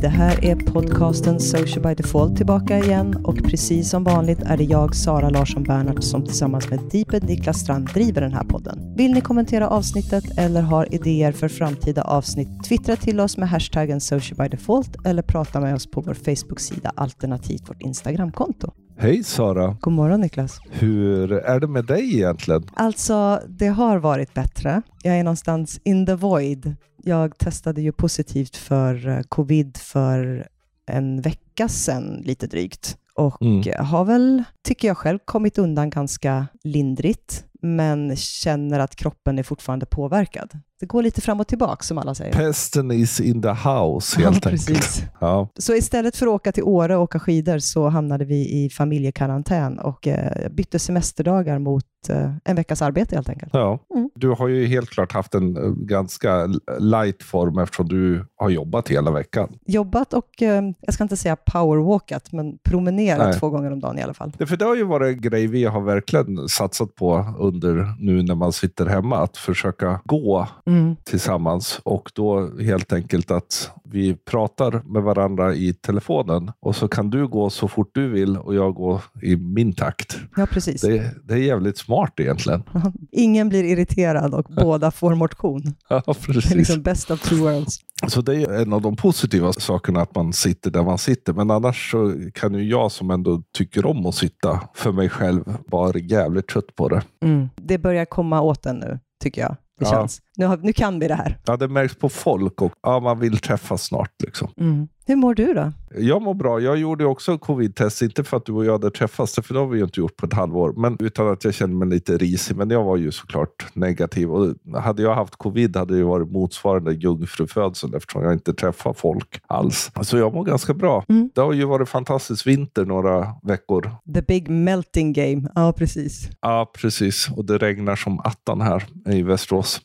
Det här är podcasten Social by Default tillbaka igen och precis som vanligt är det jag, Sara Larsson Bernhardt, som tillsammans med Deeped Niklas Strand driver den här podden. Vill ni kommentera avsnittet eller har idéer för framtida avsnitt, twittra till oss med hashtaggen Social by Default eller prata med oss på vår Facebook-sida alternativt vårt Instagramkonto. Hej Sara! God morgon Niklas! Hur är det med dig egentligen? Alltså, det har varit bättre. Jag är någonstans in the void. Jag testade ju positivt för eh, covid för en vecka sedan, lite drygt. Och Mm. har väl, tycker jag själv, kommit undan ganska lindrigt, men känner att kroppen är fortfarande påverkad. Det går lite fram och tillbaka, som alla säger. Pesten is in the house helt ja, enkelt. Ja. Så istället för att åka till Åre och åka skidor så hamnade vi i familjekarantän och eh, bytte semesterdagar mot eh, en veckas arbete helt enkelt. Ja. Mm. Du har ju helt klart haft en eh, ganska light form eftersom du har jobbat hela veckan. Jobbat och, eh, jag ska inte säga powerwalkat, men promenerat Nej. två gånger om dagen i alla fall. Det, för det har ju varit en grej vi har verkligen satsat på under nu när man sitter hemma. Att försöka gå Mm. tillsammans och då helt enkelt att vi pratar med varandra i telefonen och så kan du gå så fort du vill och jag går i min takt. Ja, precis. Det, det är jävligt smart egentligen. Ingen blir irriterad och båda får motion. Ja, Det precis. är liksom best of two worlds. Så det är en av de positiva sakerna att man sitter där man sitter. Men annars så kan ju jag som ändå tycker om att sitta för mig själv vara jävligt trött på det. Mm. Det börjar komma åt en nu, tycker jag. Det Ja. känns. Nu, har, nu kan vi det här. Ja, det märks på folk och ja, man vill träffas snart. Liksom. Mm. Hur mår du då? Jag mår bra. Jag gjorde också covid-test, inte för att du och jag hade träffats, för det har vi ju inte gjort på ett halvår, men utan att jag kände mig lite risig. Men jag var ju såklart negativ. Och hade jag haft covid hade det varit motsvarande jungfrufödsel eftersom jag inte träffar folk alls. Så jag mår ganska bra. Mm. Det har ju varit fantastisk vinter några veckor. The big melting game. Ja, precis. Ja, precis. Och det regnar som attan här i Västerås.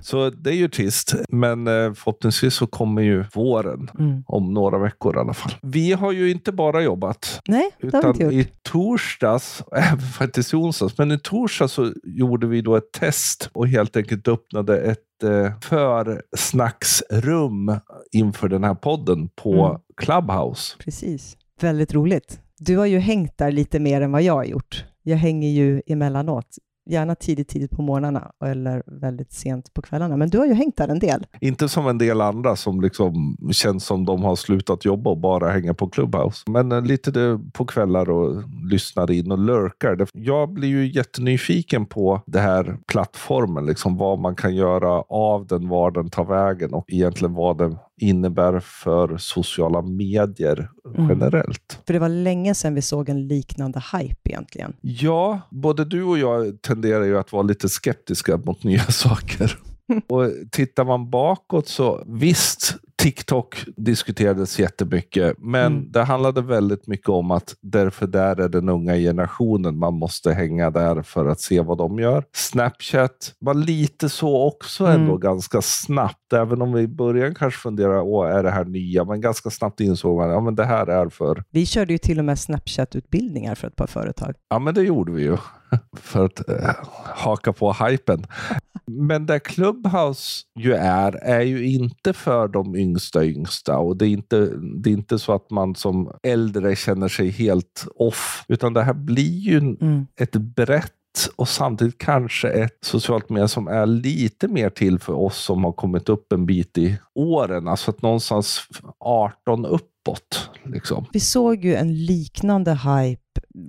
Så det är ju trist. Men eh, förhoppningsvis så kommer ju våren Mm. om några veckor i alla fall. Vi har ju inte bara jobbat. Nej, det har vi Utan inte gjort. i torsdags, även faktiskt i onsdags, men i torsdags så gjorde vi då ett test och helt enkelt öppnade ett eh, försnacksrum inför den här podden på Mm. Clubhouse. Precis. Väldigt roligt. Du har ju hängt där lite mer än vad jag har gjort. Jag hänger ju emellanåt. Gärna tidigt, tidigt på morgnarna eller väldigt sent på kvällarna. Men du har ju hängt där en del. Inte som en del andra som liksom känns som de har slutat jobba och bara hänger på Clubhouse. Men eh, lite på kvällar och lyssnar in och lurkar. Jag blir ju jättenyfiken på den här plattformen. Liksom vad man kan göra av den, var den tar vägen och egentligen vad den innebär för sociala medier Mm. generellt. För det var länge sedan vi såg en liknande hype egentligen. Ja, både du och jag tenderar ju att vara lite skeptiska mot nya saker. Och tittar man bakåt så visst, TikTok diskuterades jättemycket, men Mm. det handlade väldigt mycket om att därför där är den unga generationen, man måste hänga där för att se vad de gör. Snapchat var lite så också ändå Mm. ganska snabbt, även om vi i början kanske funderade, åh, är det här nya? Men ganska snabbt insåg man, ja men det här är för Vi körde ju till och med Snapchat-utbildningar för ett par företag. Ja, men det gjorde vi ju. För att eh, haka på hypen. Men där Clubhouse ju är, är ju inte för de yngsta yngsta. Och det är, inte, det är inte så att man som äldre känner sig helt off. Utan det här blir ju Mm. ett brett och samtidigt kanske ett socialt medier som är lite mer till för oss som har kommit upp en bit i åren. Alltså att någonstans 18 uppåt. Liksom. Vi såg ju en liknande hype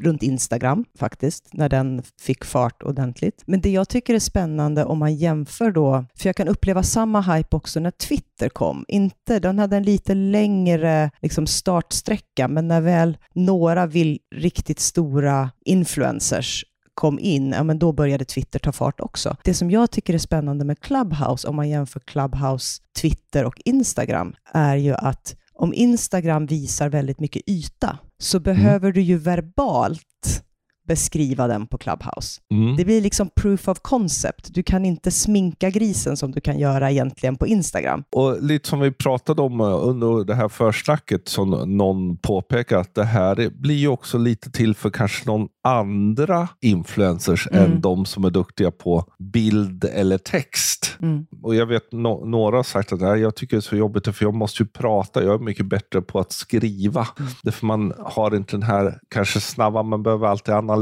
runt Instagram faktiskt, när den fick fart ordentligt. Men det jag tycker är spännande om man jämför då, för jag kan uppleva samma hype också när Twitter kom. Inte, den hade en lite längre liksom startsträcka, men när väl några vill riktigt stora influencers kom in, ja men då började Twitter ta fart också. Det som jag tycker är spännande med Clubhouse, om man jämför Clubhouse, Twitter och Instagram, är ju att om Instagram visar väldigt mycket yta, så behöver du ju verbalt beskriva den på Clubhouse. Mm. Det blir liksom proof of concept. Du kan inte sminka grisen som du kan göra egentligen på Instagram. Och lite som vi pratade om eh, under det här försnacket som någon påpekar att det här blir ju också lite till för kanske någon andra influencers Mm. än de som är duktiga på bild eller text. Mm. Och jag vet no några har sagt att "Nej, jag tycker det är så jobbigt för jag måste ju prata. Jag är mycket bättre på att skriva. Mm. Därför man har inte den här kanske snabba, man behöver alltid analysera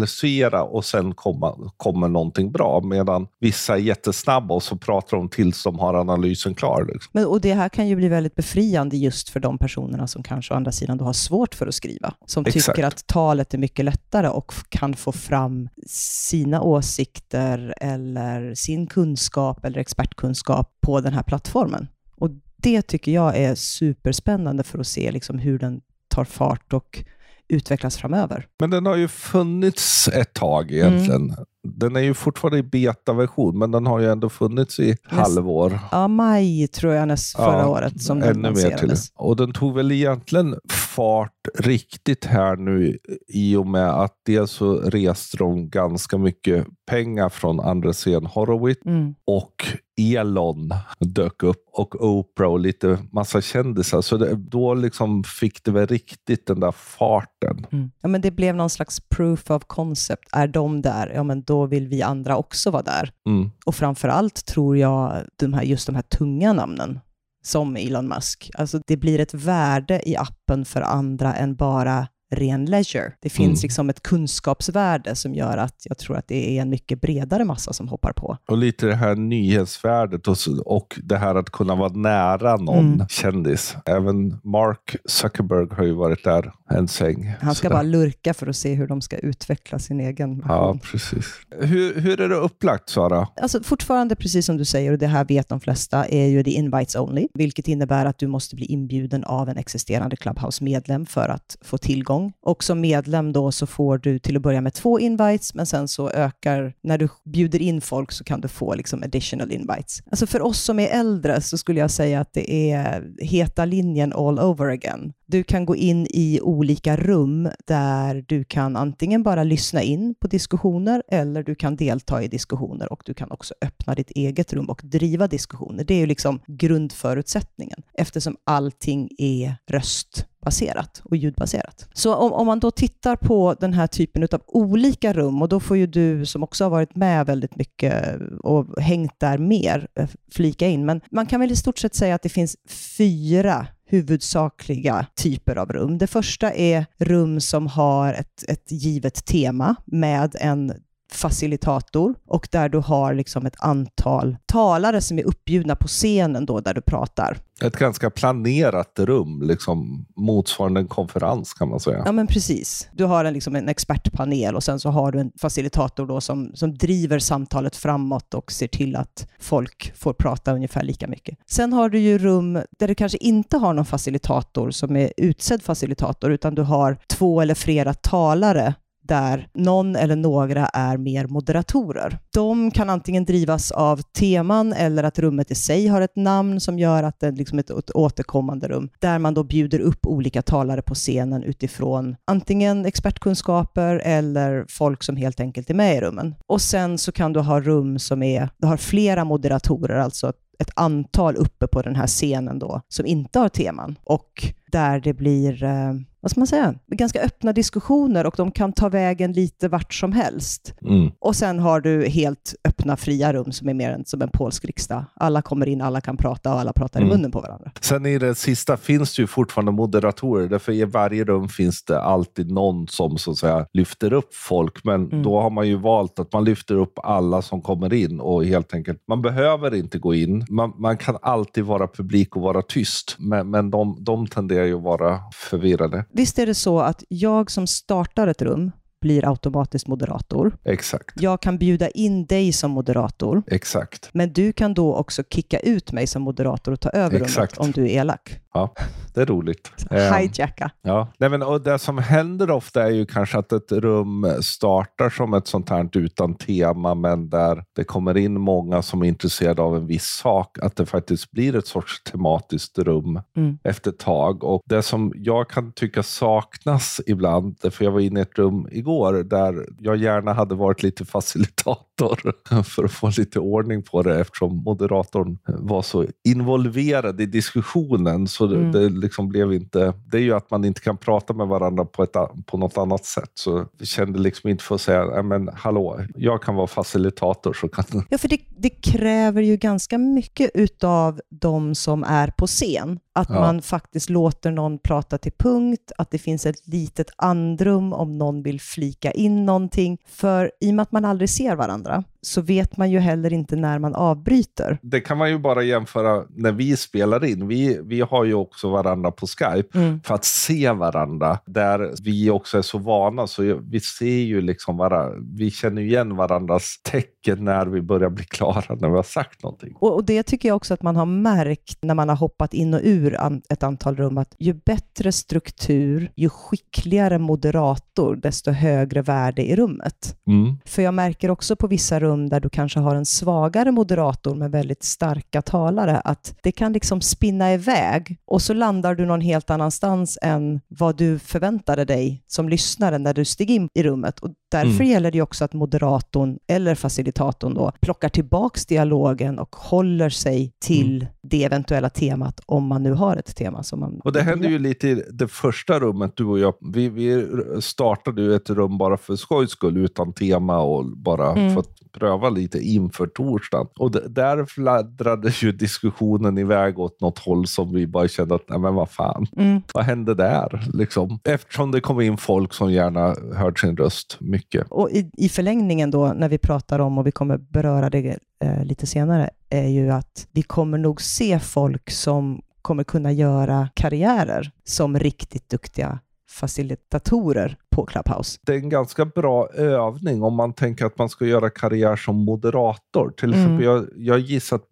och sen komma, kommer någonting bra. Medan vissa är jättesnabba och så pratar de tills de har analysen klar. Liksom. Men, och det här kan ju bli väldigt befriande just för de personerna som kanske å andra sidan då har svårt för att skriva. Som Exakt. tycker att talet är mycket lättare och kan få fram sina åsikter eller sin kunskap eller expertkunskap på den här plattformen. Och det tycker jag är superspännande för att se liksom hur den tar fart och utvecklas framöver. Men den har ju funnits ett tag egentligen. Den är ju fortfarande i betaversion, men den har ju ändå funnits i halvår. Ja, maj tror jag näst förra Ja, året som den lanserades. Och den tog väl egentligen fart riktigt här nu i och med att dels så reste de ganska mycket pengar från andra scen Horowitz Mm. och Elon dök upp och Oprah och lite massa kändisar. Så det, då liksom fick det väl riktigt den där farten. Mm. Ja, men det blev någon slags proof of concept. Är de där, ja men då vill vi andra också vara där. Mm. Och framför allt tror jag de här, just de här tunga namnen, som Elon Musk. Alltså det blir ett värde i appen för andra än bara ren leisure. Det finns Mm. liksom ett kunskapsvärde som gör att jag tror att det är en mycket bredare massa som hoppar på. Och lite det här nyhetsvärdet och, och det här att kunna vara nära någon Mm. kändis. Även Mark Zuckerberg har ju varit där en sväng. Han ska bara lurka för att se hur de ska utveckla sin egen Ja, version. precis. Hur, hur är det upplagt, Sara? Alltså fortfarande, precis som du säger, och det här vet de flesta, är ju the invites only, vilket innebär att du måste bli inbjuden av en existerande Clubhouse-medlem för att få tillgång. Och som medlem då så får du till att börja med två invites, men sen så ökar, när du bjuder in folk så kan du få liksom additional invites. Alltså för oss som är äldre så skulle jag säga att det är heta linjen all over again. Du kan gå in i olika rum där du kan antingen bara lyssna in på diskussioner eller du kan delta i diskussioner och du kan också öppna ditt eget rum och driva diskussioner. Det är ju liksom grundförutsättningen eftersom allting är röst röstbaserat och ljudbaserat. Så om, om man då tittar på den här typen av olika rum och då får ju du som också har varit med väldigt mycket och hängt där mer eh, flika in. Men man kan väl i stort sett säga att det finns fyra huvudsakliga typer av rum. Det första är rum som har ett, ett givet tema med en facilitator och där du har liksom ett antal talare som är uppbjudna på scenen då där du pratar. Ett ganska planerat rum, liksom, motsvarande en konferens kan man säga. Ja, men precis. Du har en, liksom en expertpanel och sen så har du en facilitator då som, som driver samtalet framåt och ser till att folk får prata ungefär lika mycket. Sen har du ju rum där du kanske inte har någon facilitator som är utsedd facilitator, utan du har två eller flera talare där någon eller några är mer moderatorer. De kan antingen drivas av teman eller att rummet i sig har ett namn som gör att det är liksom ett, ett återkommande rum, där man då bjuder upp olika talare på scenen utifrån antingen expertkunskaper eller folk som helt enkelt är med i rummen. Och sen så kan du ha rum som är, du har flera moderatorer, alltså ett antal uppe på den här scenen då, som inte har teman och där det blir, eh, vad ska man säga, ganska öppna diskussioner och de kan ta vägen lite vart som helst. Mm. Och sen har du helt öppna fria rum som är mer än som en polsk riksdag. Alla kommer in, alla kan prata och alla pratar Mm. i munnen på varandra. Sen i det sista finns det ju fortfarande moderatorer. Därför i varje rum finns det alltid någon som så att säga lyfter upp folk. Men Mm. då har man ju valt att man lyfter upp alla som kommer in och helt enkelt, man behöver inte gå in. Man, man kan alltid vara publik och vara tyst. Men, men de, de tenderar ju att vara förvirrade. Visst är det så att jag som startar ett rum blir automatiskt moderator. Exakt. Jag kan bjuda in dig som moderator, Exakt. men du kan då också kicka ut mig som moderator och ta över Exakt. rummet om du är elak. Ja, det är roligt. Ehm, Hijacka. Ja, Nej, men, och det som händer ofta är ju kanske att ett rum startar som ett sånt här utan tema, men där det kommer in många som är intresserade av en viss sak, att det faktiskt blir ett sorts tematiskt rum Mm. efter ett tag. Och det som jag kan tycka saknas ibland, för jag var inne i ett rum igår igår där jag gärna hade varit lite facilitator för att få lite ordning på det eftersom moderatorn var så involverad i diskussionen. Så det, mm. det liksom blev inte... Det är ju att man inte kan prata med varandra på, ett, på något annat sätt. Så jag kände liksom inte för att säga, men hallå, jag kan vara facilitator. Så kan... Ja, för det, det kräver ju ganska mycket utav de som är på scen. Att ja. man faktiskt låter någon prata till punkt, att det finns ett litet andrum om någon vill flika in någonting. För i och med att man aldrig ser varandra så vet man ju heller inte när man avbryter. Det kan man ju bara jämföra när vi spelar in. Vi, vi har ju också varandra på Skype mm. för att se varandra. Där vi också är så vana så vi ser ju liksom varandra. Vi känner igen varandras tecken när vi börjar bli klara när vi har sagt någonting. Och, och det tycker jag också att man har märkt när man har hoppat in och ur an, ett antal rum att ju bättre struktur, ju skickligare moderator, desto högre värde i rummet. Mm. För jag märker också på vissa rum där du kanske har en svagare moderator med väldigt starka talare, att det kan liksom spinna iväg och så landar du någon helt annanstans än vad du förväntade dig som lyssnare när du steg in i rummet. Och därför mm. gäller det också att moderatorn, eller facilitatorn då, plockar tillbaks dialogen och håller sig till mm. det eventuella temat, om man nu har ett tema. Som man och det hände ju lite i det första rummet, du och jag. Vi, vi startade ju ett rum bara för skojs skull, utan tema och bara mm. för att pröva lite inför torsdagen. Och där fladdrade ju diskussionen iväg åt något håll som vi bara kände att, nej men vad fan, mm. vad hände där? Liksom. Eftersom det kom in folk som gärna hört sin röst mycket. Och i, i förlängningen då, när vi pratar om, och vi kommer beröra det eh, lite senare, är ju att vi kommer nog se folk som kommer kunna göra karriärer som riktigt duktiga facilitatorer på Clubhouse. Det är en ganska bra övning om man tänker att man ska göra karriär som moderator. Till mm. exempel, jag, jag gissar att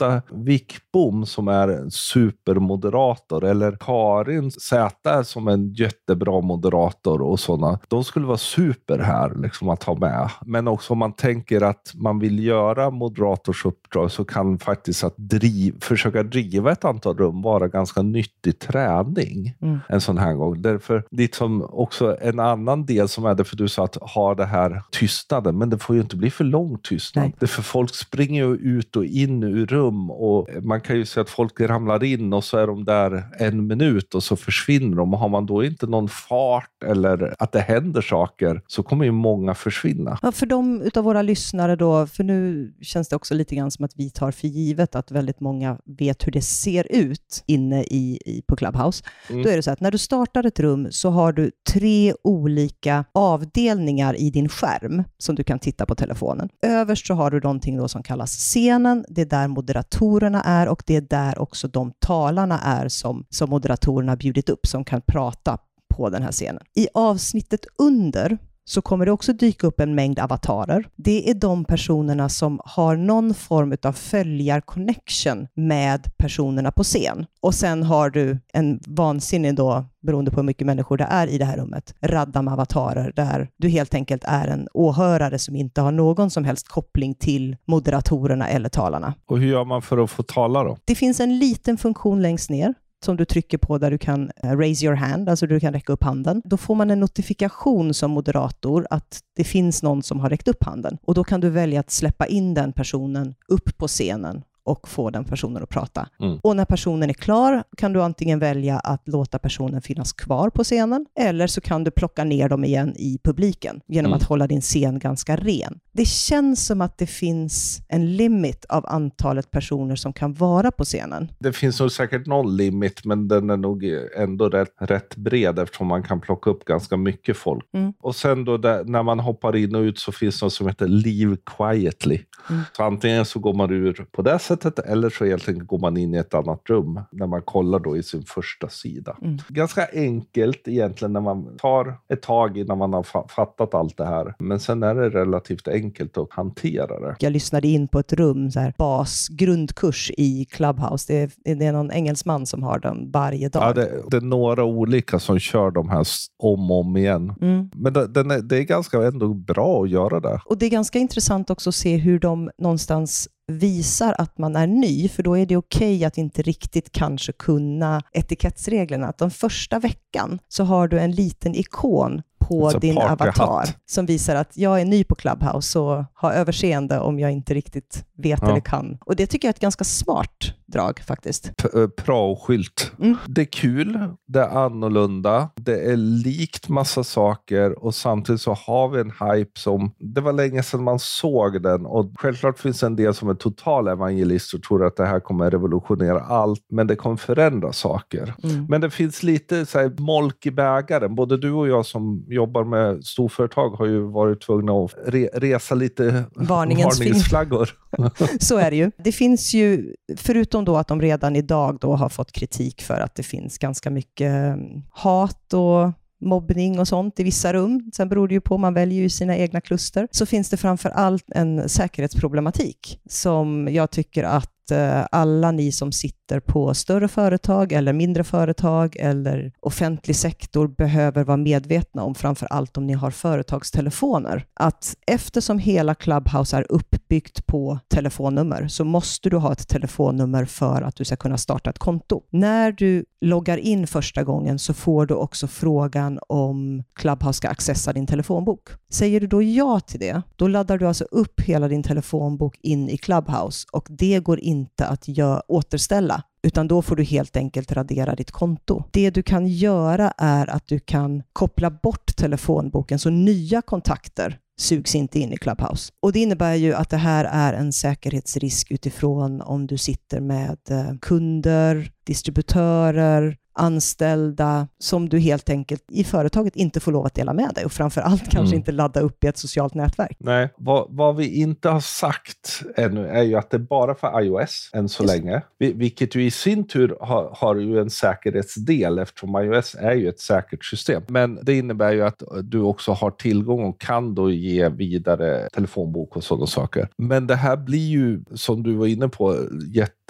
Beata Wickbom som är en supermoderator eller Karin Zäta som en jättebra moderator och sådana. De skulle vara super här liksom, att ha med. Men också om man tänker att man vill göra moderatorsuppdrag så kan faktiskt att driv, försöka driva ett antal rum vara ganska nyttig träning mm. en sån här gång. Därför, liksom också en annan del som är det, för du sa att ha det här tystnaden, men det får ju inte bli för lång tystnad. Det för folk springer ju ut och in ur rum och man kan ju se att folk ramlar in och så är de där en minut och så försvinner de. Och har man då inte någon fart eller att det händer saker så kommer ju många försvinna. Ja, för de utav våra lyssnare då, för nu känns det också lite grann som att vi tar för givet att väldigt många vet hur det ser ut inne i, i på Clubhouse. Mm. Då är det så att när du startar ett rum så har du tre olika avdelningar i din skärm som du kan titta på telefonen. Överst så har du någonting då som kallas scenen. Det är där moderatorerna är och det är där också de talarna är som, som moderatorerna bjudit upp som kan prata på den här scenen. I avsnittet under så kommer det också dyka upp en mängd avatarer. Det är de personerna som har någon form av följar-connection med personerna på scen. Och sen har du en vansinnig då, beroende på hur mycket människor det är i det här rummet, radda med avatarer där du helt enkelt är en åhörare som inte har någon som helst koppling till moderatorerna eller talarna. Och hur gör man för att få tala då? Det finns en liten funktion längst ner som du trycker på där du kan eh, raise your hand, alltså du kan räcka upp handen. Då får man en notifikation som moderator att det finns någon som har räckt upp handen och då kan du välja att släppa in den personen upp på scenen och få den personen att prata. Mm. Och när personen är klar kan du antingen välja att låta personen finnas kvar på scenen, eller så kan du plocka ner dem igen i publiken genom mm. att hålla din scen ganska ren. Det känns som att det finns en limit av antalet personer som kan vara på scenen. Det finns nog säkert någon limit, men den är nog ändå rätt, rätt bred eftersom man kan plocka upp ganska mycket folk. Mm. Och sen då där, när man hoppar in och ut så finns det något som heter Leave Quietly. Mm. Så antingen så går man ur på det sättet eller så helt enkelt går man in i ett annat rum när man kollar då i sin första sida. Mm. Ganska enkelt egentligen när man tar ett tag innan man har fattat allt det här. Men sen är det relativt enkelt att hantera det. Jag lyssnade in på ett rum, så här, bas, grundkurs i Clubhouse. Det är, det är någon engelsman som har den varje dag. Ja, det, det är några olika som kör de här om och om igen. Mm. Men det, är, det är ganska ändå bra att göra det. Och det är ganska intressant också att se hur de någonstans visar att man är ny, för då är det okej okay att inte riktigt kanske kunna etikettsreglerna. Att den första veckan så har du en liten ikon på Alltså din avatar som visar att jag är ny på Clubhouse och har överseende om jag inte riktigt vet Ja. eller kan. Och det tycker jag är ett ganska smart drag faktiskt. P- eh, Prao-skylt. Mm. Det är kul, det är annorlunda, det är likt massa saker och samtidigt så har vi en hype som, det var länge sedan man såg den och självklart finns det en del som är total evangelist och tror att det här kommer revolutionera allt, men det kommer förändra saker. Mm. Men det finns lite så här, molk i bägaren. Både du och jag som jobbar med storföretag har ju varit tvungna att re resa lite Varningens varningsflaggor. Så är det ju. Det finns ju, förutom då att de redan idag då har fått kritik för att det finns ganska mycket eh, hat och mobbning och sånt i vissa rum. Sen beror det ju på, man väljer ju sina egna kluster. Så finns det framför allt en säkerhetsproblematik som jag tycker att eh, alla ni som sitter på större företag eller mindre företag eller offentlig sektor behöver vara medvetna om, framför allt om ni har företagstelefoner. Att eftersom hela Clubhouse är uppbyggt på telefonnummer så måste du ha ett telefonnummer för att du ska kunna starta ett konto. När du loggar in första gången så får du också frågan om Clubhouse ska accessa din telefonbok. Säger du då ja till det, då laddar du alltså upp hela din telefonbok in i Clubhouse och det går inte att gör, återställa utan då får du helt enkelt radera ditt konto. Det du kan göra är att du kan koppla bort telefonboken så nya kontakter sugs inte in i Clubhouse. Och Det innebär ju att det här är en säkerhetsrisk utifrån om du sitter med eh, kunder, distributörer, anställda som du helt enkelt i företaget inte får lov att dela med dig och framför allt kanske Mm. inte ladda upp i ett socialt nätverk. Nej, vad, vad vi inte har sagt ännu är ju att det är bara för iOS än så Just. länge. Vi- Vilket ju i sin tur har, har ju en säkerhetsdel eftersom iOS är ju ett säkert system. Men det innebär ju att du också har tillgång och kan då ge vidare telefonbok och sådana saker. Men det här blir ju, som du var inne på,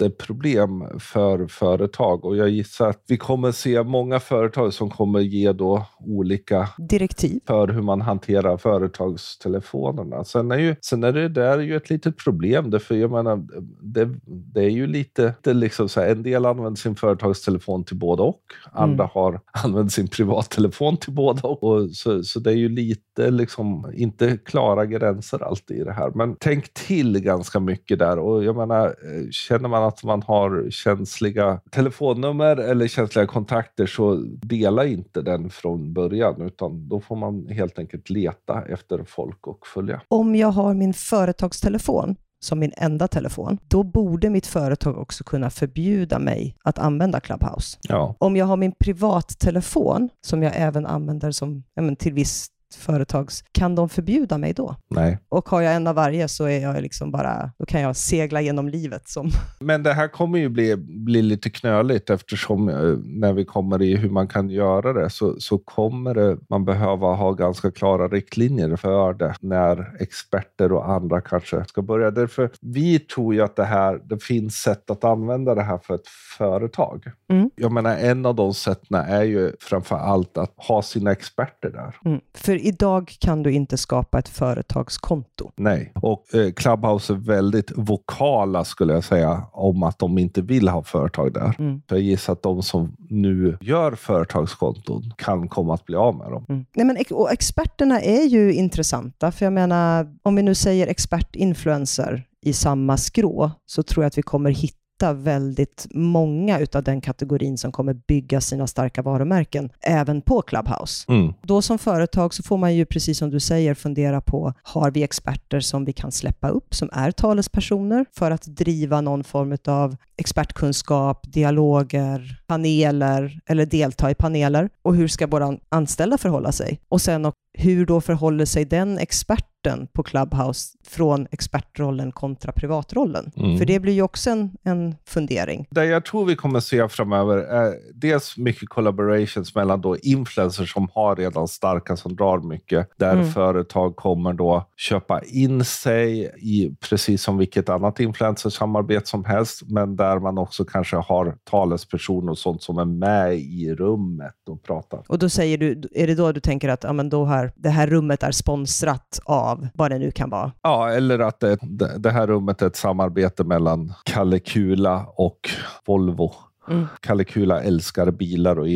jätteproblem för företag och jag gissar att vi kommer se många företag som kommer ge då olika Direktiv. för hur man hanterar företagstelefonerna. Sen är, ju, sen är det där ju ett litet problem. Därför jag menar, det, det är ju lite, det liksom så här, en del använder sin företagstelefon till både och. Andra har använt sin privattelefon till båda och. och så, så det är ju lite liksom inte klara gränser alltid i det här. Men tänk till ganska mycket där. Och jag menar, eh, känner man att man har känsliga telefonnummer eller känsliga kontakter så dela inte den från början utan då får man helt enkelt leta efter folk och följa. Om jag har min företagstelefon som min enda telefon, då borde mitt företag också kunna förbjuda mig att använda Clubhouse. Ja, Om jag har min privattelefon, som jag även använder som, ja, men till viss företags, kan de förbjuda mig då? nej. Och har jag en av varje så är jag liksom bara, då kan jag segla genom livet som... Men det här kommer ju bli, bli lite knöligt eftersom eh, när vi kommer i hur man kan göra det så, så kommer det, man behöva ha ganska klara riktlinjer för det när experter och andra kanske ska börja. Därför vi tror ju att det här, det finns sätt att använda det här för ett företag. Mm. Jag menar en av de sätten är ju framför allt att ha sina experter där. Mm. För idag kan du inte skapa ett företagskonto. Nej, och eh, Clubhouse är väldigt vokala skulle jag säga om att de inte vill ha företag där. Mm. Så jag gissar att de som nu gör företagskonton kan komma att bli av med dem. Mm. Nej, men, och experterna är ju intressanta, för jag menar, om vi nu säger expert-influencer i samma skrå, så tror jag att vi kommer hitta väldigt många utav den kategorin som kommer bygga sina starka varumärken även på Clubhouse. Mm. Då som företag så får man ju, precis som du säger, fundera på, har vi experter som vi kan släppa upp, som är talespersoner för att driva någon form av expertkunskap, dialoger, paneler eller delta i paneler? Och hur ska våra anställda förhålla sig? Och sen och hur då förhåller sig den experten på Clubhouse från expertrollen kontra privatrollen? Mm. För det blir ju också en, en fundering. Det jag tror vi kommer se framöver är dels mycket collaborations mellan då influencers som har redan starka som drar mycket. Där Mm. företag kommer då köpa in sig i precis som vilket annat influencersamarbete som helst. Men där man också kanske har talespersoner och sånt som är med i rummet och pratar. Och då säger du, är det då du tänker att ja, men då här, det här rummet är sponsrat av vad det nu kan vara? Ja, eller att det det här rummet är ett samarbete mellan Kalle Kula och Volvo. Mm. Kalle Kula älskar bilar och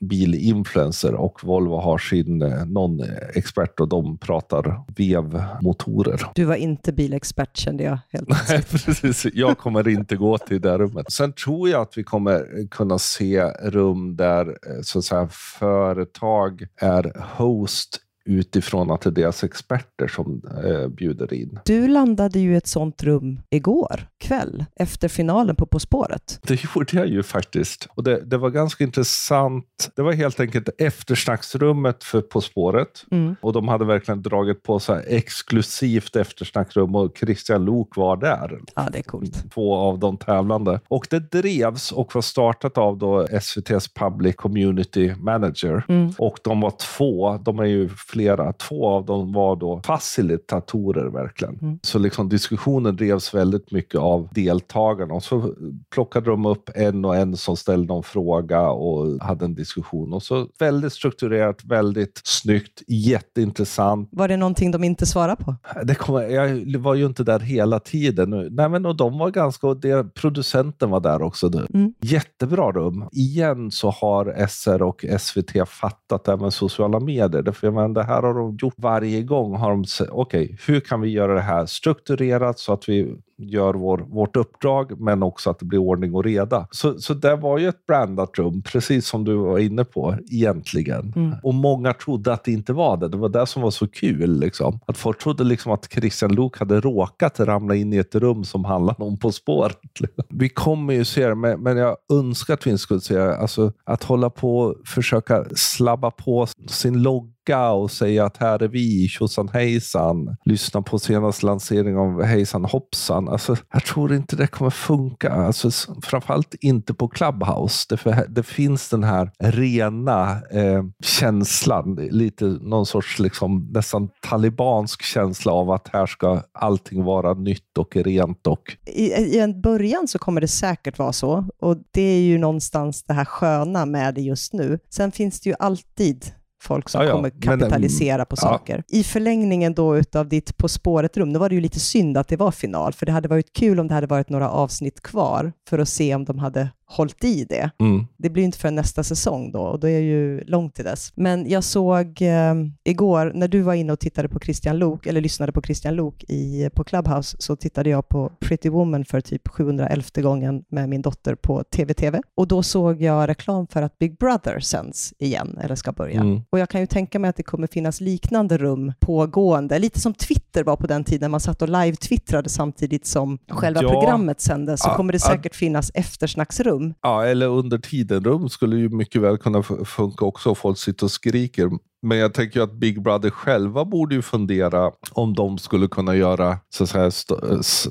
bilinfluencer och Volvo har sin eh, någon expert och de pratar vevmotorer. Du var inte bilexpert kände jag helt Nej, precis. Jag kommer inte gå till det rummet. Sen tror jag att vi kommer kunna se rum där eh, så att säga, företag är host utifrån att det är deras experter som eh, bjuder in. Du landade ju i ett sånt rum igår kväll efter finalen på På spåret. Det gjorde jag ju faktiskt. Och det, det var ganska intressant. Det var helt enkelt eftersnacksrummet för På spåret. Mm. Och de hade verkligen dragit på så exklusivt eftersnacksrum och Christian Lok var där. Ja, det är coolt. Två av de tävlande. Och det drevs och var startat av då SVTs Public Community Manager. Mm. Och de var två. De är ju flera. Två av dem var då facilitatorer verkligen. Mm. Så liksom diskussionen drevs väldigt mycket av deltagarna. Och så plockade de upp en och en som ställde någon fråga och hade en diskussion. Och så väldigt strukturerat, väldigt snyggt, jätteintressant. Var det någonting de inte svarade på? Det kom, jag var ju inte där hela tiden. Nej, men, och de var ganska, och det, producenten var där också. Mm. Jättebra rum. Igen så har SR och SVT fattat det här med sociala medier. För jag menar, här har de gjort varje gång. Har de okej, okay, hur kan vi göra det här strukturerat så att vi gör vår, vårt uppdrag, men också att det blir ordning och reda. Så, så det var ju ett brandat rum, precis som du var inne på egentligen. Mm. Och många trodde att det inte var det. Det var det som var så kul. Liksom. Att folk trodde liksom att Christian Luuk hade råkat ramla in i ett rum som handlade om På spåret. Vi kommer ju se det, men, men jag önskar att vi skulle se det. Alltså, att hålla på och försöka slabba på sin logga och säga att här är vi, tjosan hejsan. Lyssna på senaste lanseringen av Hejsan hoppsan. Alltså, jag tror inte det kommer funka. Alltså, framförallt inte på Clubhouse. Det, det finns den här rena eh, känslan, lite någon sorts liksom, nästan talibansk känsla av att här ska allting vara nytt och rent. Och... I, I en början så kommer det säkert vara så och det är ju någonstans det här sköna med det just nu. Sen finns det ju alltid folk som ja, ja. kommer kapitalisera Men, på saker. I förlängningen då utav ditt På spåret-rum, då var det ju lite synd att det var final, för det hade varit kul om det hade varit några avsnitt kvar för att se om de hade hållit i det. Mm. Det blir inte för nästa säsong då och då är ju långt till dess. Men jag såg eh, igår när du var inne och tittade på Christian Lok, eller lyssnade på Christian Lok i, på Clubhouse, så tittade jag på Pretty Woman för typ 711 gången med min dotter på TV-TV. Och då såg jag reklam för att Big Brother sänds igen, eller ska börja. Mm. Och jag kan ju tänka mig att det kommer finnas liknande rum pågående, lite som Twitter var på den tiden, man satt och live-twittrade samtidigt som själva ja. programmet sändes, så kommer det säkert finnas eftersnacksrum rum. Ja, eller under tiden-rum skulle ju mycket väl kunna funka också. Folk sitter och skriker. Men jag tänker att Big Brother själva borde ju fundera om de skulle kunna göra, så att säga,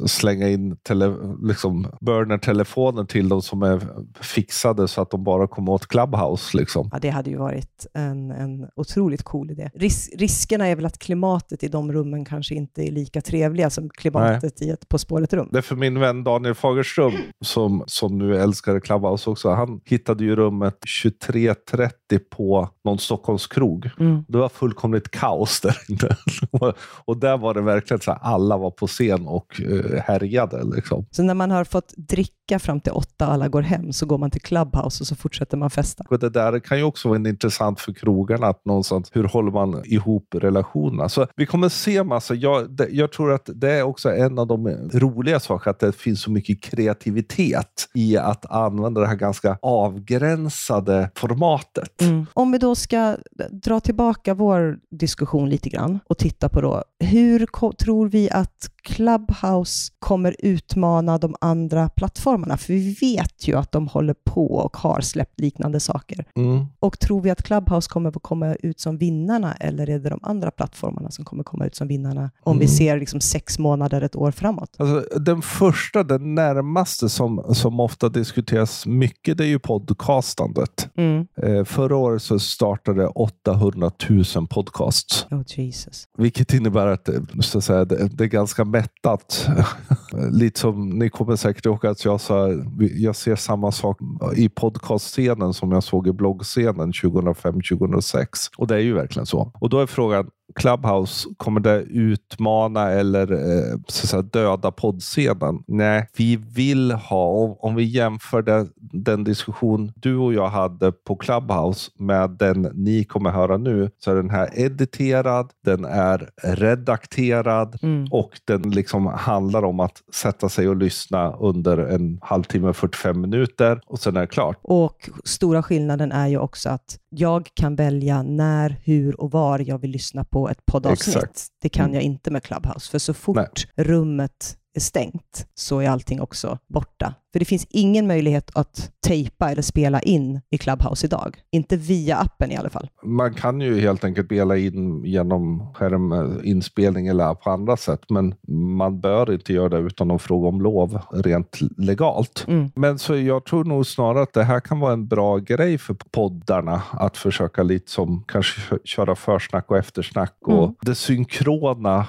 slänga in tele, liksom burner-telefoner till de som är fixade så att de bara kommer åt Clubhouse. Liksom. Ja, det hade ju varit en, en otroligt cool idé. Ris riskerna är väl att klimatet i de rummen kanske inte är lika trevliga som klimatet Nej. i ett På spåret-rum. Det är för min vän Daniel Fagerström, som, som nu älskar Clubhouse också. Han hittade ju rummet 23.30 på någon Stockholmskrog. Mm. Det var fullkomligt kaos där inne. och där var det verkligen så att alla var på scen och uh, härjade. Liksom. Så när man har fått dricka fram till åtta och alla går hem så går man till Clubhouse och så fortsätter man festa? Och det där kan ju också vara intressant för krogarna. Att någonstans, hur håller man ihop relationerna? Så vi kommer se massa. Jag, det, jag tror att det är också en av de roliga sakerna, att det finns så mycket kreativitet i att använda det här ganska avgränsade formatet. Mm. Om vi då ska dra tillbaka vår diskussion lite grann och titta på då, hur tror vi att Clubhouse kommer utmana de andra plattformarna? För vi vet ju att de håller på och har släppt liknande saker. Mm. Och tror vi att Clubhouse kommer att komma ut som vinnarna eller är det de andra plattformarna som kommer komma ut som vinnarna om mm. vi ser liksom sex månader, ett år framåt? Alltså, den första, den närmaste som, som ofta diskuteras mycket, det är ju podcastandet. Mm. Eh, förra året så startade 800 000 podcasts. Oh, Jesus. Vilket innebär att, så att säga, det, det är ganska mättat. Lite som ni kommer säkert ihåg att jag sa, jag ser samma sak i podcastscenen som jag såg i bloggscenen 2005-2006. Och det är ju verkligen så. Och då är frågan, Clubhouse, kommer det utmana eller eh, så säga, döda poddscenen? Nej, vi vill ha, om, om vi jämför det, den diskussion du och jag hade på Clubhouse med den ni kommer höra nu, så är den här editerad, den är redakterad Mm. och den liksom handlar om att sätta sig och lyssna under en halvtimme, 45 minuter och sen är det klart. Och stora skillnaden är ju också att jag kan välja när, hur och var jag vill lyssna på ett poddavsnitt. Exakt. Det kan Mm. jag inte med Clubhouse, för så fort Nej. rummet är stängt så är allting också borta. För det finns ingen möjlighet att tejpa eller spela in i Clubhouse idag. Inte via appen i alla fall. Man kan ju helt enkelt spela in genom skärminspelning eller på andra sätt, men man bör inte göra det utan att fråga om lov rent legalt. Mm. Men så jag tror nog snarare att det här kan vara en bra grej för poddarna att försöka lite som kanske kö- köra försnack och eftersnack och Mm. det synkrona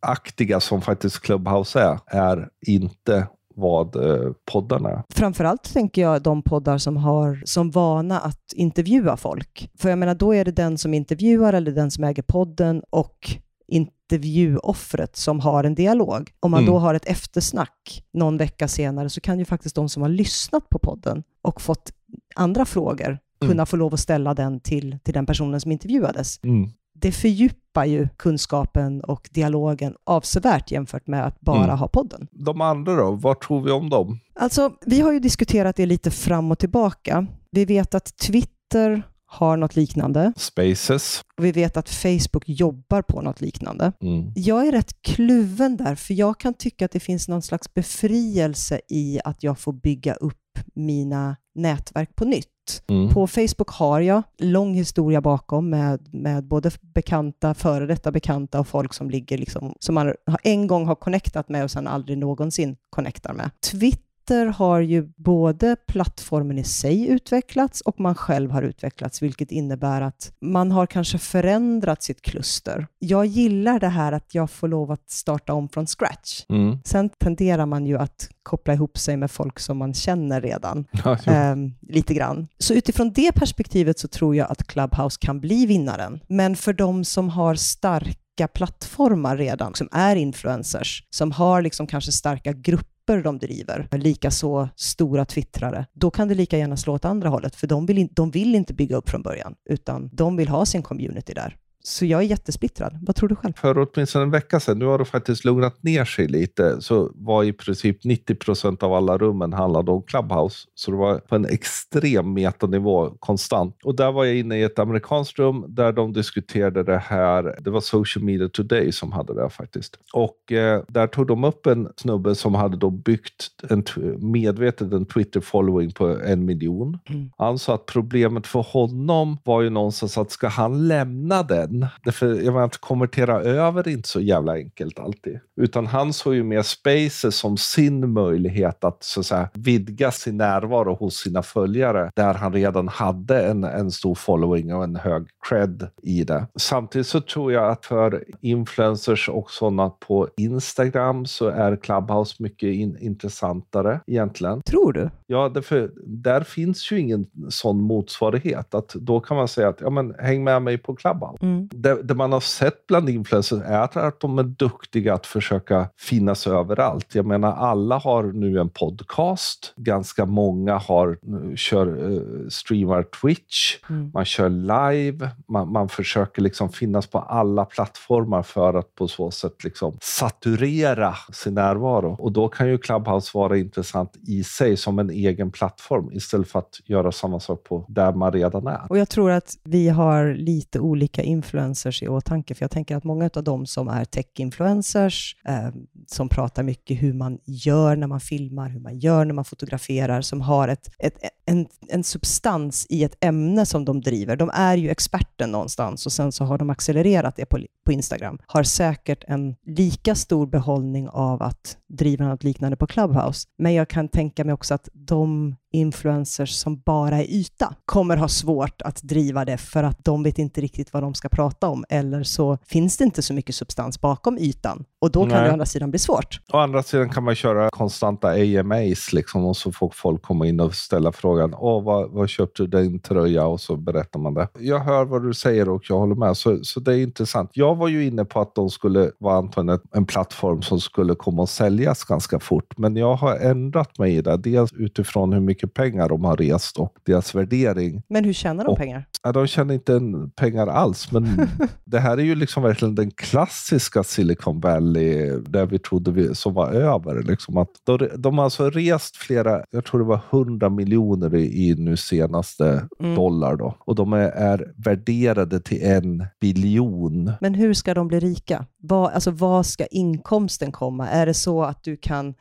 tablåaktiga som faktiskt Clubhouse är, är inte vad eh, poddarna är. Framförallt tänker jag de poddar som har som vana att intervjua folk. För jag menar, då är det den som intervjuar eller den som äger podden och intervjuoffret som har en dialog. Om man Mm. då har ett eftersnack någon vecka senare så kan ju faktiskt de som har lyssnat på podden och fått andra frågor Mm. kunna få lov att ställa den till, till den personen som intervjuades. Mm. Det fördjupar ju kunskapen och dialogen avsevärt jämfört med att bara Mm. ha podden. De andra då, vad tror vi om dem? Alltså, vi har ju diskuterat det lite fram och tillbaka. Vi vet att Twitter har något liknande Spaces. och vi vet att Facebook jobbar på något liknande. Mm. Jag är rätt kluven där, för jag kan tycka att det finns någon slags befrielse i att jag får bygga upp mina nätverk på nytt. Mm. På Facebook har jag lång historia bakom med, med både bekanta, före detta bekanta och folk som ligger liksom, som man en gång har connectat med och sen aldrig någonsin connectar med. Twitter har ju både plattformen i sig utvecklats och man själv har utvecklats, vilket innebär att man har kanske förändrat sitt kluster. Jag gillar det här att jag får lov att starta om från scratch. Mm. Sen tenderar man ju att koppla ihop sig med folk som man känner redan ehm, lite grann. Så utifrån det perspektivet så tror jag att Clubhouse kan bli vinnaren. Men för de som har starka plattformar redan, som är influencers, som har liksom kanske starka grupper grupper de driver, likaså stora twittrare, då kan det lika gärna slå åt andra hållet, för de vill, in, de vill inte bygga upp från början, utan de vill ha sin community där. Så jag är jättesplittrad. Vad tror du själv? För åtminstone en vecka sedan, nu har det faktiskt lugnat ner sig lite, så var i princip 90 procent av alla rummen handlade om Clubhouse. Så det var på en extrem metanivå konstant. Och där var jag inne i ett amerikanskt rum där de diskuterade det här. Det var Social Media Today som hade det faktiskt. Och eh, där tog de upp en snubbe som hade då byggt en, medvetet en Twitter-following på en miljon. Mm. Han sa att problemet för honom var ju någonstans att ska han lämna den? Därför, jag menar, att konvertera över är inte så jävla enkelt alltid. Utan han såg ju mer Spaces som sin möjlighet att, så att säga, vidga sin närvaro hos sina följare där han redan hade en, en stor following och en hög cred i det. Samtidigt så tror jag att för influencers och sådana på Instagram så är Clubhouse mycket in, intressantare egentligen. Tror du? Ja, därför, där finns ju ingen sån motsvarighet. Att då kan man säga att ja, men, häng med mig på Clubhouse. Mm. Det, det man har sett bland influencers är att, att de är duktiga att försöka finnas överallt. Jag menar, alla har nu en podcast. Ganska många har, kör, eh, streamar Twitch. Mm. Man kör live. Man, man försöker liksom finnas på alla plattformar för att på så sätt liksom saturera sin närvaro. Och då kan ju Clubhouse vara intressant i sig som en egen plattform istället för att göra samma sak på där man redan är. Och jag tror att vi har lite olika influencers i åtanke, för jag tänker att många av dem som är tech-influencers, eh, som pratar mycket hur man gör när man filmar, hur man gör när man fotograferar, som har ett, ett, en, en substans i ett ämne som de driver. De är ju experten någonstans och sen så har de accelererat det på, på Instagram. Har säkert en lika stor behållning av att driva något liknande på Clubhouse. Men jag kan tänka mig också att de influencers som bara är yta kommer ha svårt att driva det för att de vet inte riktigt vad de ska prata om eller så finns det inte så mycket substans bakom ytan och då kan Nej. det å andra sidan bli svårt. Å andra sidan kan man köra konstanta AMAs liksom, och så får folk komma in och ställa frågan Åh, vad, vad köpte du din tröja? Och så berättar man det. Jag hör vad du säger och jag håller med. Så, så det är intressant. Jag var ju inne på att de skulle vara antagligen en plattform som skulle komma att säljas ganska fort. Men jag har ändrat mig i det. Dels utifrån hur mycket pengar de har rest och deras värdering. Men hur tjänar de Och- pengar? Ja, de tjänar inte en pengar alls, men det här är ju liksom verkligen den klassiska Silicon Valley, där vi trodde vi, som var över. Liksom att de, de har alltså rest flera, jag tror det var 100 miljoner i, nu senaste Mm. dollar då. Och de är, är värderade till en biljon. Men hur ska de bli rika? Vad, alltså, ska inkomsten komma? Är det så att du kan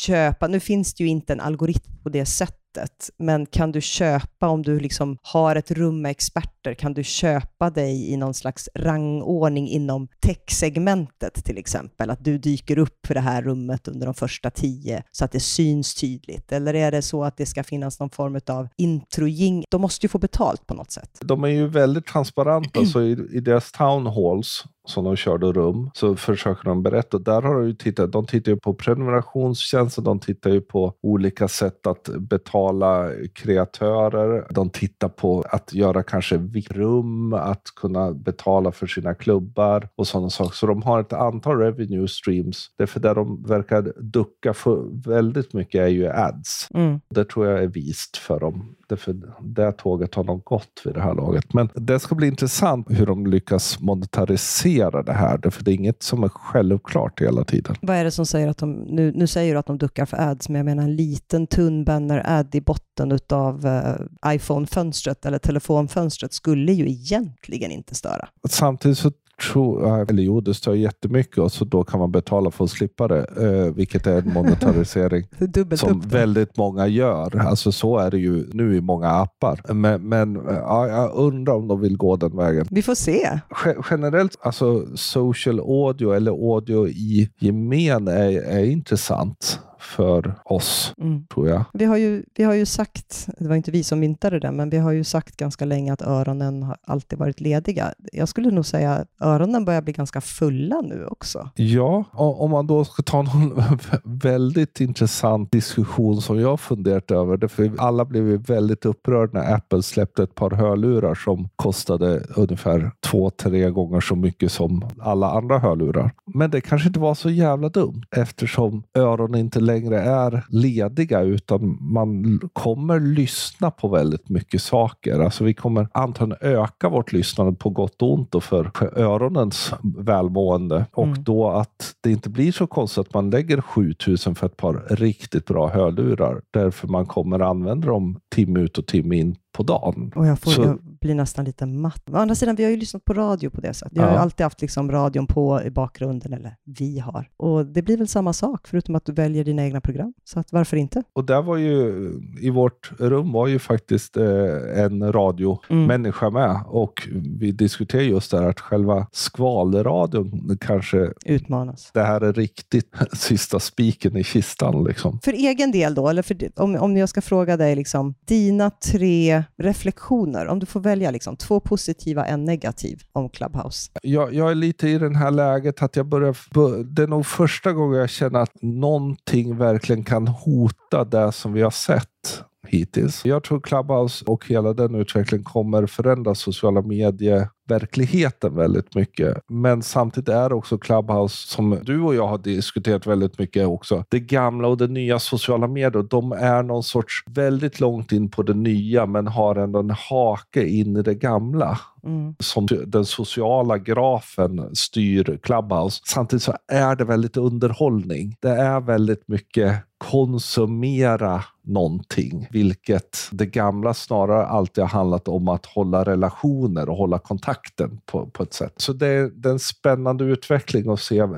köpa, nu finns det ju inte en algoritm på det sättet, men kan du köpa om du liksom har ett rum med experter, kan du köpa dig i någon slags rangordning inom techsegmentet till exempel? Att du dyker upp för det här rummet under de första tio så att det syns tydligt? Eller är det så att det ska finnas någon form av introjing? De måste ju få betalt på något sätt. De är ju väldigt transparenta, så i, i deras town halls som de körde rum så försöker de berätta. Där har de ju tittat, de tittar ju på prenumerationstjänster, de tittar ju på olika sätt att betala kreatörer. De tittar på att göra kanske VIP-rum, att kunna betala för sina klubbar och sådana saker. Så de har ett antal revenue streams. Därför där de verkar ducka för väldigt mycket är ju ads. Mm. Det tror jag är vist för dem. Därför det tåget har de gått vid det här laget. Men det ska bli intressant hur de lyckas monetarisera det här. Därför det är inget som är självklart hela tiden. Vad är det som säger att de, nu, nu säger du att de duckar för ads, men jag menar en liten tunn banner-ad i botten av eh, iPhone-fönstret eller telefonfönstret skulle ju egentligen inte störa. Samtidigt så tror eller jo, det stör jättemycket och så då kan man betala för att slippa det. Eh, vilket är en monetarisering Dubbelt som väldigt många gör. Alltså så är det ju nu i många appar. Men, men ja, jag undrar om de vill gå den vägen. Vi får se. Ge- generellt, alltså social audio eller audio i gemen är, är intressant för oss, Mm. tror jag. Vi, har ju, vi har ju sagt, det var inte vi som myntade det, men vi har ju sagt ganska länge att öronen har alltid varit lediga. Jag skulle nog säga att öronen börjar bli ganska fulla nu också. Ja, om man då ska ta någon väldigt intressant diskussion som jag funderat över. Därför alla blev ju väldigt upprörda när Apple släppte ett par hörlurar som kostade ungefär två, tre gånger så mycket som alla andra hörlurar. Men det kanske inte var så jävla dumt eftersom öronen inte längre är lediga utan man kommer lyssna på väldigt mycket saker. Alltså vi kommer antagligen öka vårt lyssnande på gott och ont och för öronens välmående. Och Mm. då att det inte blir så konstigt att man lägger 7000 för ett par riktigt bra hörlurar. Därför man kommer använda dem timme ut och timme in på dagen. Och jag, får, Så- jag blir nästan lite matt. Å andra sidan, vi har ju lyssnat på radio på det sättet. Vi har ju Ja. alltid haft liksom radion på i bakgrunden, eller vi har. Och det blir väl samma sak, förutom att du väljer dina egna program. Så att varför inte? Och där var ju, i vårt rum var ju faktiskt eh, en radiomänniska med. Och vi diskuterade just det här att själva skvalradion kanske, Utmanas. det här är riktigt sista spiken i kistan liksom. För egen del då, eller för, om, om jag ska fråga dig, liksom, dina tre reflektioner, om du får välja liksom, två positiva, en negativ om Clubhouse. Jag, jag är lite i det här läget att jag börjar... Det är nog första gången jag känner att någonting verkligen kan hota det som vi har sett hittills. Jag tror Clubhouse och hela den utvecklingen kommer förändra sociala medier verkligheten väldigt mycket. Men samtidigt är också Clubhouse, som du och jag har diskuterat väldigt mycket också, det gamla och det nya sociala medier, de är någon sorts väldigt långt in på det nya men har ändå en hake in i det gamla Mm. som den sociala grafen styr Clubhouse. Samtidigt så är det väldigt underhållning. Det är väldigt mycket konsumera någonting, vilket det gamla snarare alltid har handlat om att hålla relationer och hålla kontakten på, på ett sätt. Så det är, det är en spännande utveckling att se eh,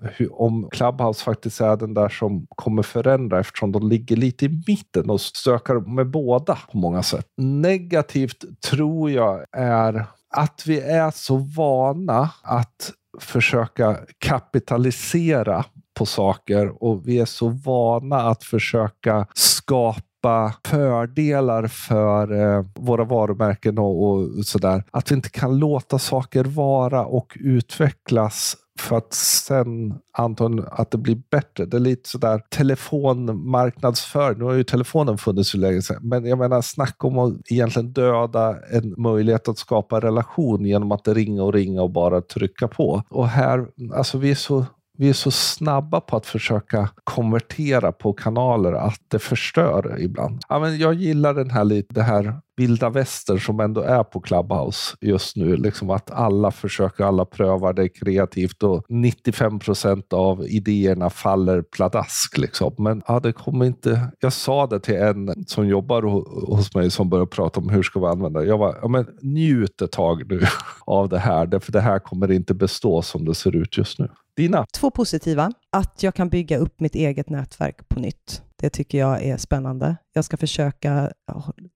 hur, om Clubhouse faktiskt är den där som kommer förändra eftersom de ligger lite i mitten och stökar med båda på många sätt. Negativt tror jag är att vi är så vana att försöka kapitalisera på saker och vi är så vana att försöka skapa fördelar för eh, våra varumärken och, och sådär. Att vi inte kan låta saker vara och utvecklas för att sen antagligen att det blir bättre. Det är lite sådär telefonmarknadsföring. Nu har ju telefonen funnits hur länge sedan, men jag menar snacka om att egentligen döda en möjlighet att skapa relation genom att ringa och ringa och bara trycka på. Och här, alltså vi är så vi är så snabba på att försöka konvertera på kanaler att det förstör ibland. Ja, men jag gillar den här, det här vilda västern som ändå är på Clubhouse just nu. Liksom att alla försöker, alla prövar, det är kreativt och 95 procent av idéerna faller pladask. Liksom. Men ja, det kommer inte... Jag sa det till en som jobbar hos mig som började prata om hur ska vi använda det. Jag var, ja, men njut ett tag nu av det här, för det här kommer inte bestå som det ser ut just nu. Dina? Två positiva. Att jag kan bygga upp mitt eget nätverk på nytt. Det tycker jag är spännande. Jag ska försöka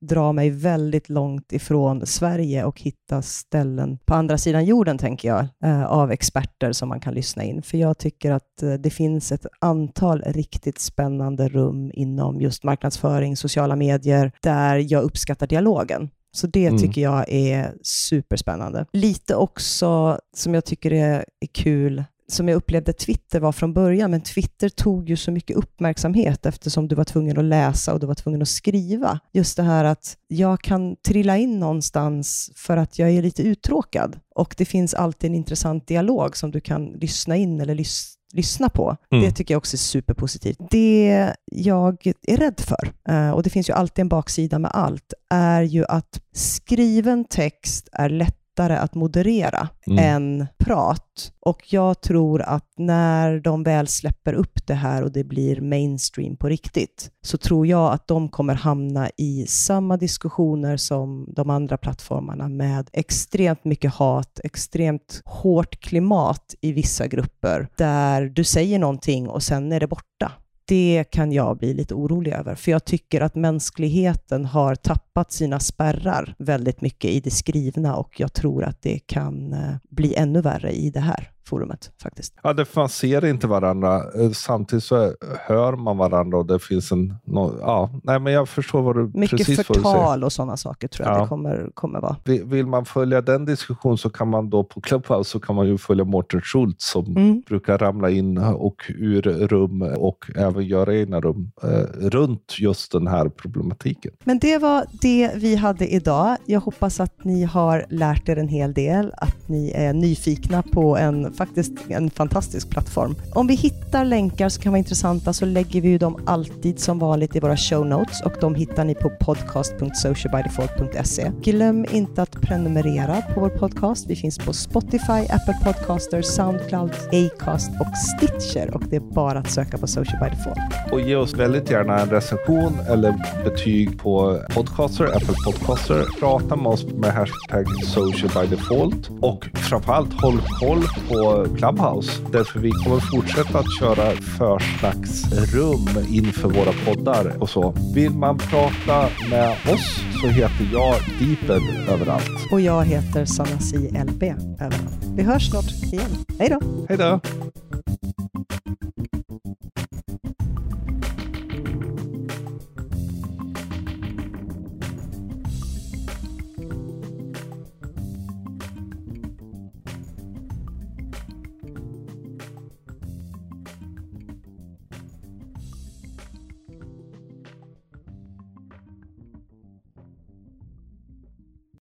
dra mig väldigt långt ifrån Sverige och hitta ställen på andra sidan jorden, tänker jag, eh, av experter som man kan lyssna in. För jag tycker att eh, det finns ett antal riktigt spännande rum inom just marknadsföring, sociala medier, där jag uppskattar dialogen. Så det mm. tycker jag är superspännande. Lite också som jag tycker är, är kul som jag upplevde Twitter var från början, men Twitter tog ju så mycket uppmärksamhet eftersom du var tvungen att läsa och du var tvungen att skriva. Just det här att jag kan trilla in någonstans för att jag är lite uttråkad och det finns alltid en intressant dialog som du kan lyssna in eller lyssna lyssna på. Mm. Det tycker jag också är superpositivt. Det jag är rädd för, eh, och det finns ju alltid en baksida med allt, är ju att skriven text är lätt lättare att moderera mm. än prat. Och jag tror att när de väl släpper upp det här och det blir mainstream på riktigt, så tror jag att de kommer hamna i samma diskussioner som de andra plattformarna med extremt mycket hat, extremt hårt klimat i vissa grupper, där du säger någonting och sen är det borta det kan jag bli lite orolig över, för jag tycker att mänskligheten har tappat sina spärrar väldigt mycket i det skrivna och jag tror att det kan eh, bli ännu värre i det här forumet faktiskt. Ja, det, man ser inte varandra. Eh, samtidigt så hör man varandra och det finns en... No, ja, nej, men jag förstår vad du Mycket precis förtal och sådana saker tror jag ja. det kommer, kommer vara. Vill man följa den diskussionen så kan man då på Clubhouse så kan man ju följa Mårten Schultz som mm. brukar ramla in och ur rum och även göra egna rum eh, runt just den här problematiken. Men det var det vi hade idag. Jag hoppas att ni har lärt er en hel del, att ni är nyfikna på en faktiskt en fantastisk plattform. Om vi hittar länkar som kan vara intressanta så lägger vi ju dem alltid som vanligt i våra show notes och de hittar ni på podcast.socialbydefault.se. Glöm inte att prenumerera på vår podcast. Vi finns på Spotify, Apple Podcaster, Soundcloud, Acast och Stitcher och det är bara att söka på Social by Default. Och ge oss väldigt gärna en recension eller betyg på Podcaster, Apple Podcaster. Prata med oss med hashtag Social by Default och framförallt håll koll på Clubhouse. Därför vi kommer fortsätta att köra försnacksrum inför våra poddar och så. Vill man prata med oss så heter jag Deeped överallt. Och jag heter Sanasi LB överallt. Vi hörs snart igen. Hej då! Hej då!